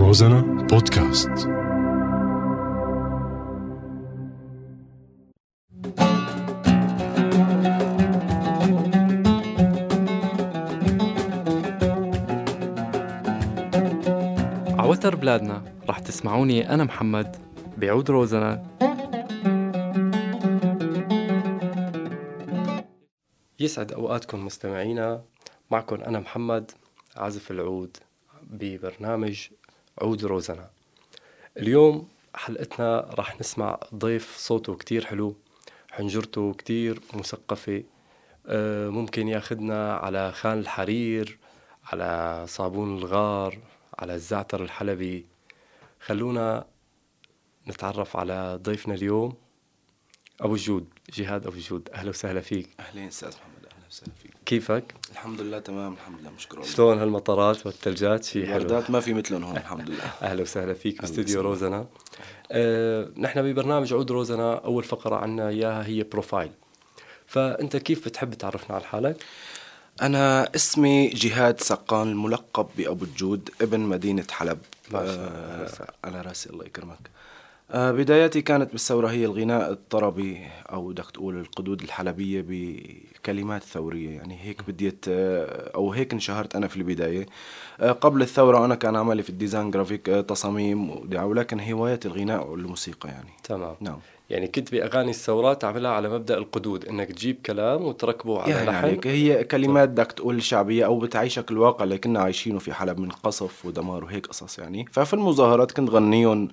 روزانا بودكاست عوتر بلادنا رح تسمعوني أنا محمد بعود روزنا. يسعد أوقاتكم مستمعينا معكم أنا محمد عازف العود ببرنامج عود روزنا. اليوم حلقتنا رح نسمع ضيف صوته كتير حلو حنجرته كتير مثقفة. آه، ممكن ياخدنا على خان الحرير على صابون الغار على الزعتر الحلبي. خلونا نتعرف على ضيفنا اليوم أبو الجود جهاد أبو الجود أهلا وسهلا فيك. أهلين أستاذ محمد. وسهلا فيك. كيفك؟ الحمد لله تمام الحمد لله مشكور شلون هالمطارات والثلجات شيء حلو. الوردات ما في مثلهم هون الحمد لله. أهلا وسهلا فيك باستديو. روزنا. آه، نحن ببرنامج عود روزنا أول فقرة عنا إياها هي بروفايل. فأنت كيف بتحب تعرفنا على حالك؟ أنا اسمي جهاد سقا الملقب بأبو الجود ابن مدينة حلب. ما شاء الله، آه. على رأسي الله يكرمك. بداياتي كانت بالثورة هي الغناء الطربي أو بدك تقول القدود الحلبية بكلمات ثورية. يعني هيك بديت آه، أو هيك انشهرت أنا في البداية. آه قبل الثورة أنا كان عملي في ال design graphic آه تصاميم ولكن هوايتي الغناء والموسيقى يعني. تمام. نعم. يعني كنت بأغاني الثورات عاملها على مبدأ القدود إنك تجيب كلام وتركبه على يعني لحن. عليك. هي كلمات بدك تقول شعبية أو بتعيشك الواقع اللي كنا عايشينه في حلب من قصف ودمار وهيك قصص يعني. ففي المظاهرات كنت غنيهم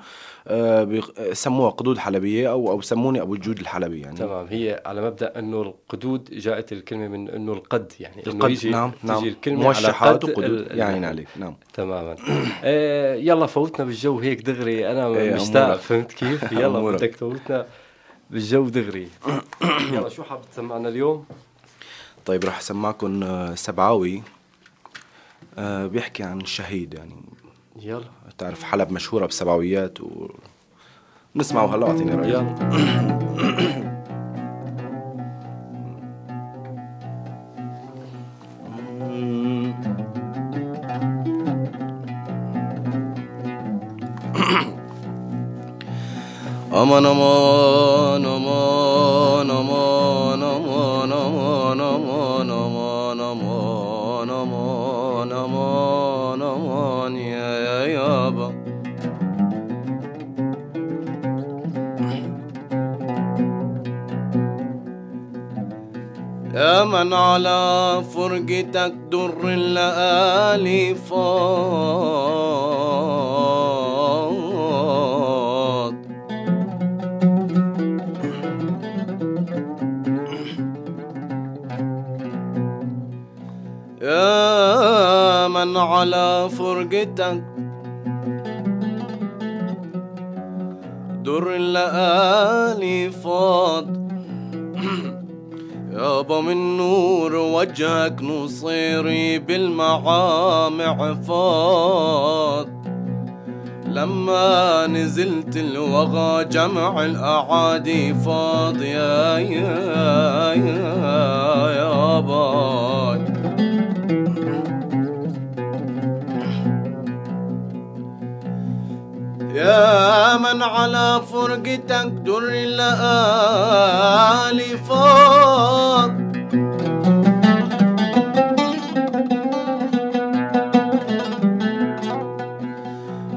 آه، بيغ- سموها قدود حلبية أو أو سموني أبو الجود الحلبي يعني. تمام. هي على مبدأ إنه القدود جاءت الكلمة من إنه القد يعني إنه القد. يجي نعم تيجي نعم. الكلمة موشحات على قد وقدود. يعني. عليك. نعم. تماما. آه يلا فوتنا بالجو هيك دغري. أنا إيه، مشتاق. فهمت كيف؟ يلا. بدك تفوتنا. بالجو دغري. يلا شو حابب تسمعنا اليوم؟ طيب راح أسمعكم آه، سبعاوي. آه، بيحكي عن الشهيد يعني يلا. تعرف حلب مشهورة بسبعويات و نسمعه هلا أعطيني رأيك. aman aman aman aman aman aman aman aman aman aman aman aman ya ya yaba يا من على فرقتك در الليالي فاض يا على فرقتك در الليالي فاض يابا من نور وجهك نصيري بالمعامع فاض لما نزلت الوغى جمع الأعادي فاض يا يا يا يابا على فرقتك در الليالي فاض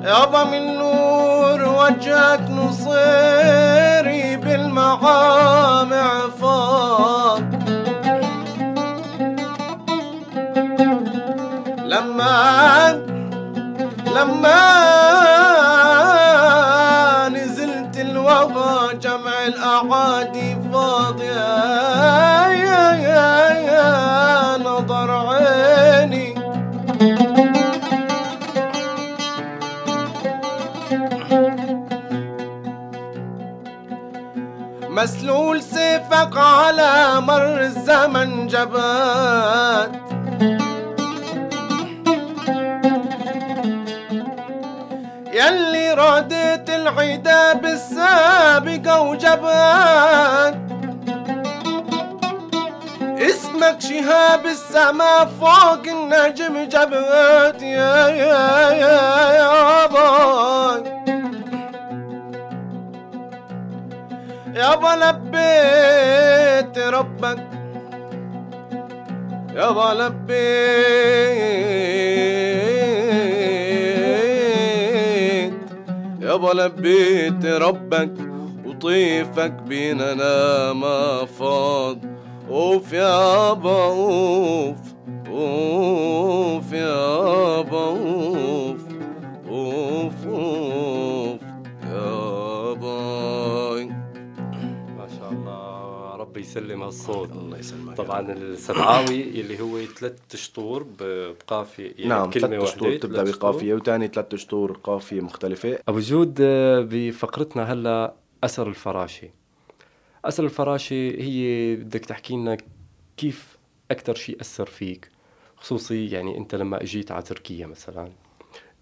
يابا من نور وجهك نصيري بالمعامع فاض لما لما مسلول سيفك على مر الزمن جبات يلي رادت العدا بالسابقة وجبات اسمك شهاب السما فوق النجم جبات يا يا يا يابا يابا لبيت ربك يابا لبيت يابا لبيت ربك وطيفك بيننا ما فاض. أوف يابا أوف أوف يابا أوف. يسلم هالصوت الله يسلمك. طبعا السبعاوي اللي هو ثلاث شطور بقافية يعني نعم ثلاث شطور تبدأ. بقافية وثاني ثلاث شطور قافية مختلفة. أبو جود آه، بفقرتنا هلا أثر الفراشة. أثر الفراشة هي بدك تحكي لنا كيف أكثر شيء أثر فيك خصوصي يعني أنت لما إجيت على تركيا مثلا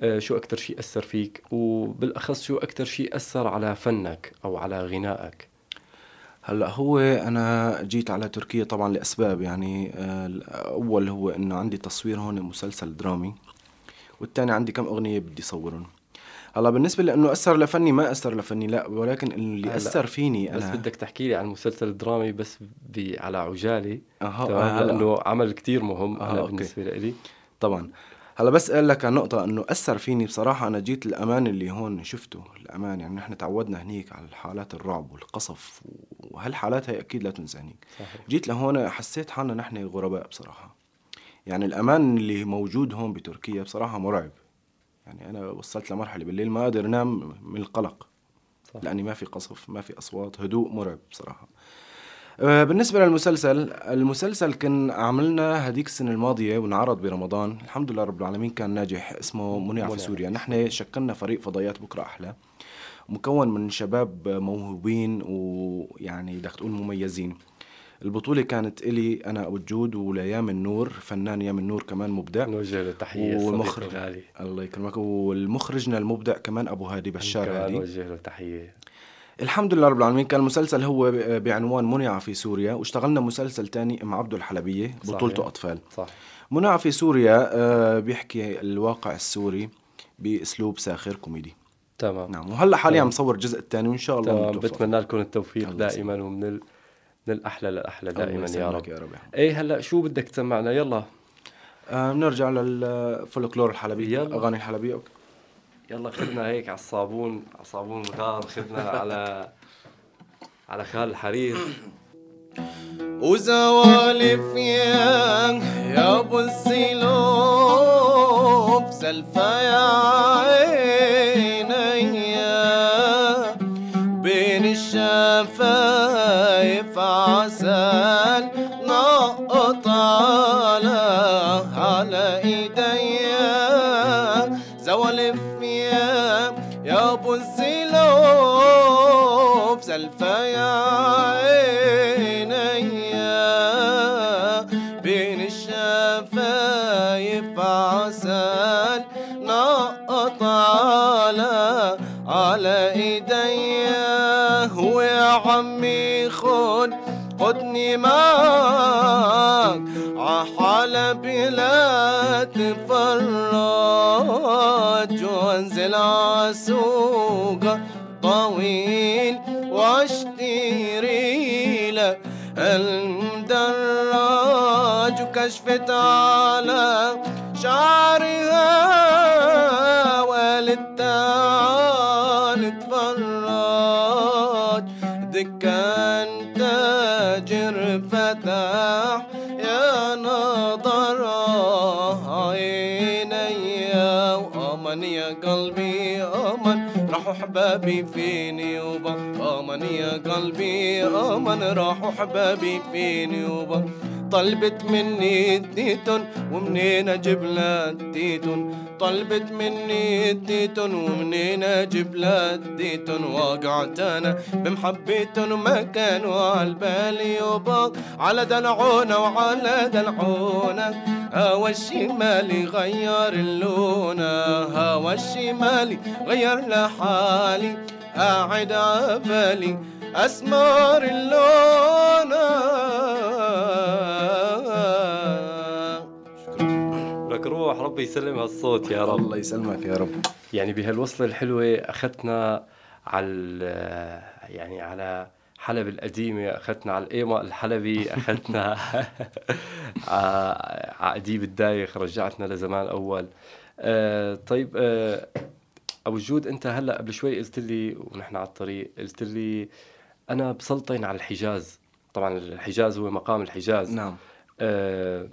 آه، شو أكثر شيء أثر فيك؟ وبالأخص شو أكثر شيء أثر على فنك أو على غنائك؟ هلأ هو أنا جيت على تركيا طبعا لأسباب يعني آه، الأول هو إنه عندي تصوير هون مسلسل درامي والثاني عندي كم أغنية بدي صورهم. هلأ بالنسبة لإنه أثر لفني ما أثر لفني لأ ولكن اللي أثر فيني بس أنا بدك تحكي لي عن المسلسل الدرامي بس على تمام؟ آه، هلأ. لأنه عمل كتير مهم أنا okay. بالنسبة لي. طبعا. هلا بس أقول لك عن نقطة إنه أثر فيني بصراحة أنا جيت الامان اللي هون شفته الامان يعني نحن تعودنا هنيك على حالات الرعب والقصف وهالحالات هي أكيد لا تنسى هنيك. صحيح. جيت لهون حسيت حالنا نحن غرباء بصراحة. يعني الأمان اللي موجود هون بتركيا بصراحة مرعب. يعني أنا وصلت لمرحلة بالليل ما قادر أنام من القلق. صح. لأني ما في قصف ما في أصوات هدوء مرعب بصراحة. بالنسبة للمسلسل المسلسل كان عملنا هديك السنة الماضية وانعرض برمضان. الحمد لله رب العالمين كان ناجح اسمه منيع في. سوريا. نحن شكلنا فريق فضائيات بكرة أحلى. مكون من شباب موهوبين ويعني بدك تقول مميزين. البطولة كانت إلي أنا أبو الجود وليام النور فنان يام النور كمان مبدع. نوجه له تحيه والمخرج الله يكرمك. والمخرجنا المبدع كمان أبو هادي بشار هادي. نوجه له تحية. الحمد لله رب العالمين كان المسلسل هو بعنوان منع في سوريا واشتغلنا مسلسل تاني مع عبده الحلبية بطولته صحيح. أطفال. صح. منع في سوريا آه، بيحكي الواقع السوري بأسلوب ساخر كوميدي. تمام. نعم وهلا حاليا تمام. مصور الجزء الثاني وإن شاء الله تمام. بتمنى لكم التوفيق دائما ومن ال... من الأحلى للأحلى دائما يا رب. يا رب. إيه هلا شو بدك تسمعنا؟ يلا. آه بنرجع للفولكلور الحلبي يلا. أغاني الحلبية. okay. يلا خدنا هيك على الصابون على صابون الغار خدنا على على خال الحرير. وزوالف يا يا أبو السلوب سلفى عمي خد خدني معك عحلب لا تفرج وانزل عسوق طويل واشتري لك المدرج وكشفت على شعرها. حبابي فيني وبا أمن يا قلبي أمن راحوا حبابي فيني وبا طلبت مني التيتون ومنين أجيب لها التيتون طلبت مني التيتون ومنين أجيب لها التيتون وقعت أنا بمحبتهم ما كانوا على بالي يبا على دلعونا وعلى دلعونا هوا الشمالي غير اللون هوا الشمالي غير لحالي. قاعد عبالي اسمر اللون لك روح ربي يسلم هالصوت يا رب. الله يسلمك يا رب. يعني بهالوصلة الحلوة أخذتنا على يعني على حلب القديمة أخذتنا على الإيما الحلبي أخذتنا على أديب الدايخ رجعتنا لزمان أول آه طيب آه أبو جود أنت هلأ قبل شوي قلت لي ونحن على الطريق قلت لي أنا بسلطن على الحجاز. طبعا الحجاز هو مقام الحجاز. نعم. آه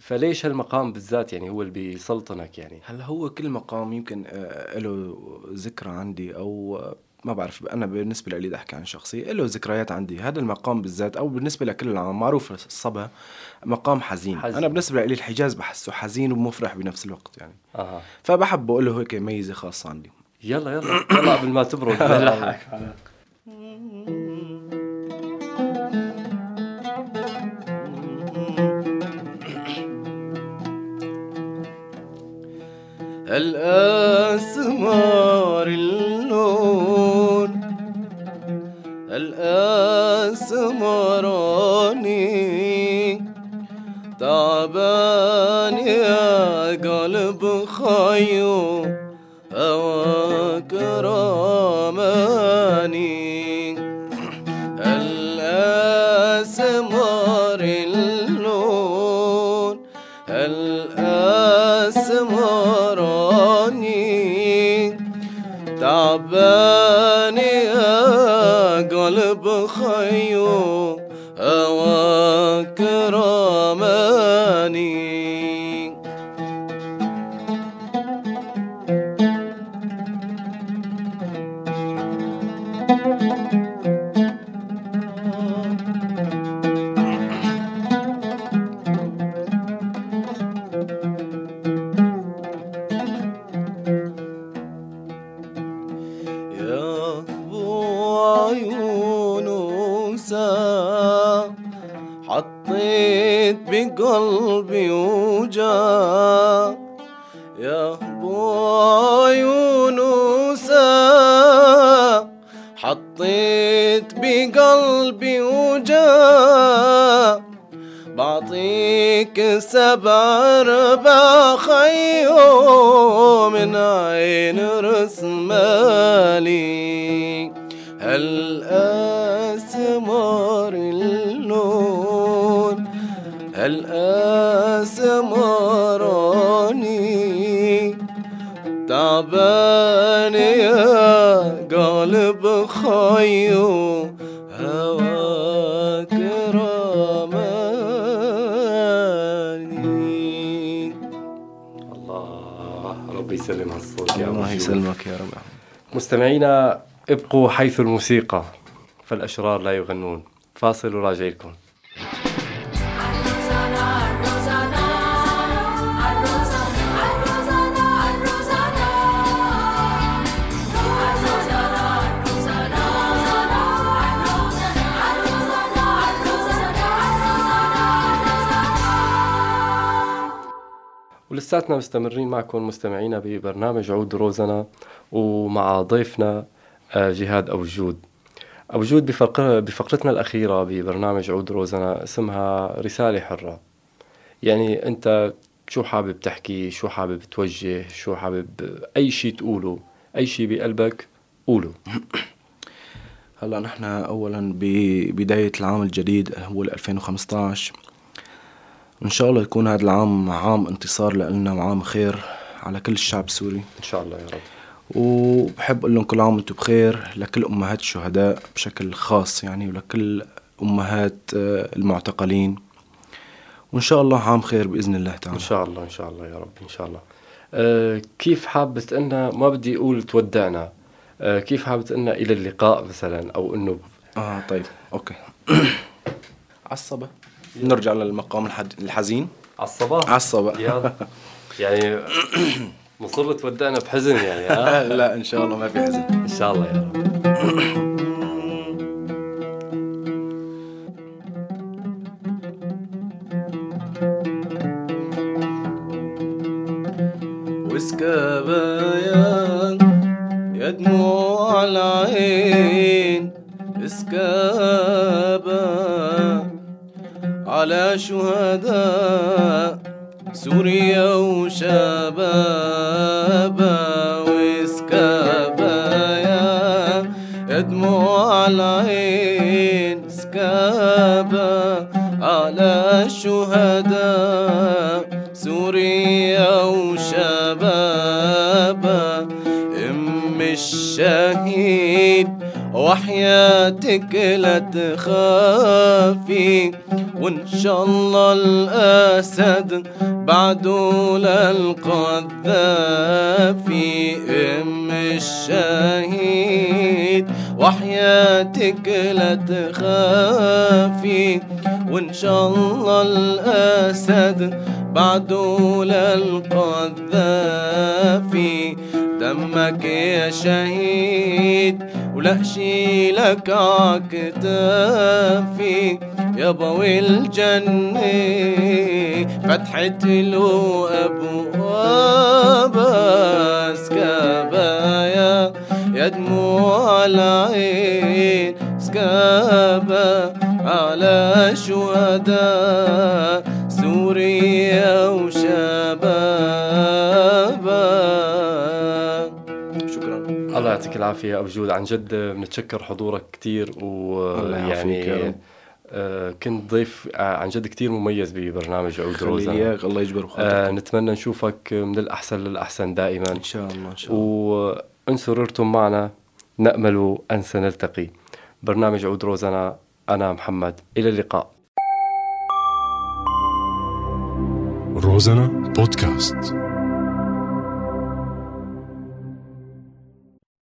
فليش هالمقام بالذات يعني هو اللي بيسلطنك يعني؟ هلا هو كل مقام يمكن آه، له ذكرى عندي أو آه، ما بعرف أنا بالنسبة لي بدي أحكي عن شخصي له ذكريات عندي. هذا المقام بالذات أو بالنسبة لكل العالم معروف الصبا مقام حزين. حزين. أنا بالنسبة لي الحجاز بحسه حزين ومفرح بنفس الوقت يعني. أها. فبحبه له هيك ميزة خاصة عندي. يلا يلا. يلا قبل ما تبرد. الأسمار اللون الأسمراني تعبان يا قلب خيو تعبان يا قلب خيو هواك حطيت بقلبي وجا يا ابو عيون وسام حطيت بقلبي وجا بعطيك سبع ربع خيو من عين رسمالي هالأسمراني تعبان يا قلب خيو هواك رماني. الله ربي يسلم هالصوت يا الله. يسلمك يا رب. مستمعينا ابقوا حيث الموسيقى فالأشرار لا يغنون. فاصل وراجع ولساتنا مستمرين معكم مستمعينا ببرنامج عود روزنا ومع ضيفنا آه، جهاد أبو جود. أبو جود بفقر بفقرتنا الأخيرة ببرنامج عود روزنا اسمها رسالة حرة. يعني أنت شو حابب تحكي؟ شو حابب توجه؟ شو حابب أي شيء تقوله؟ أي شيء بقلبك قوله. هلا نحن اولا ببدايه العام الجديد هو ال 2015 إن شاء الله يكون هذا العام عام انتصار لنا وعام خير على كل الشعب السوري. إن شاء الله يا رب. وبحب أقول لهم كل عام وأنتم بخير لكل أمهات الشهداء بشكل خاص يعني ولكل أمهات آه، المعتقلين. وإن شاء الله عام خير بإذن الله تعالى. إن شاء الله إن شاء الله يا رب إن شاء الله. أه كيف حابة أن ما بدي أقول تودعنا. أه كيف حابة أن إلى اللقاء مثلا أو أنه آه طيب أوكي. عصبة. نرجع للمقام. الحزين. على الصباح عصبة يلا يعني مصر تودعنا بحزن يعني ها؟ لا إن شاء الله ما في حزن. إن شاء الله يا رب. وسكابة يا يا دموع شهداء سوريا وشبابا وسكابايا دموع العين سكابا على الشهداء سوريا وشبابا. أم الشهيد وحياتك لا تخافي. وإن شاء الله الأسد بعده للقذافي. أم الشهيد وحياتك لا تخافي. وإن شاء الله الأسد بعده للقذافي. دمك يا شهيد ولا شيلك عكتافي يا ضوي الجنة. فتحت له أبواب سكابايا يا دموع العين سكابا على شهداء. شكرا. الله يعطيك العافية أبو جود. عن جد بنتشكر حضورك كتير الله يعافيك يا ويعني. آه، كنت ضيف آه، عن جد كتير مميز ببرنامج عود خلي روزنا إياك الله يجبر آه خاطرك نتمنى نشوفك من الأحسن للأحسن دائما. إن شاء الله إن شاء الله. وإن سررتم معنا. نأمل أن سنلتقي. برنامج عود روزنا أنا محمد. إلى اللقاء. روزانا بودكاست.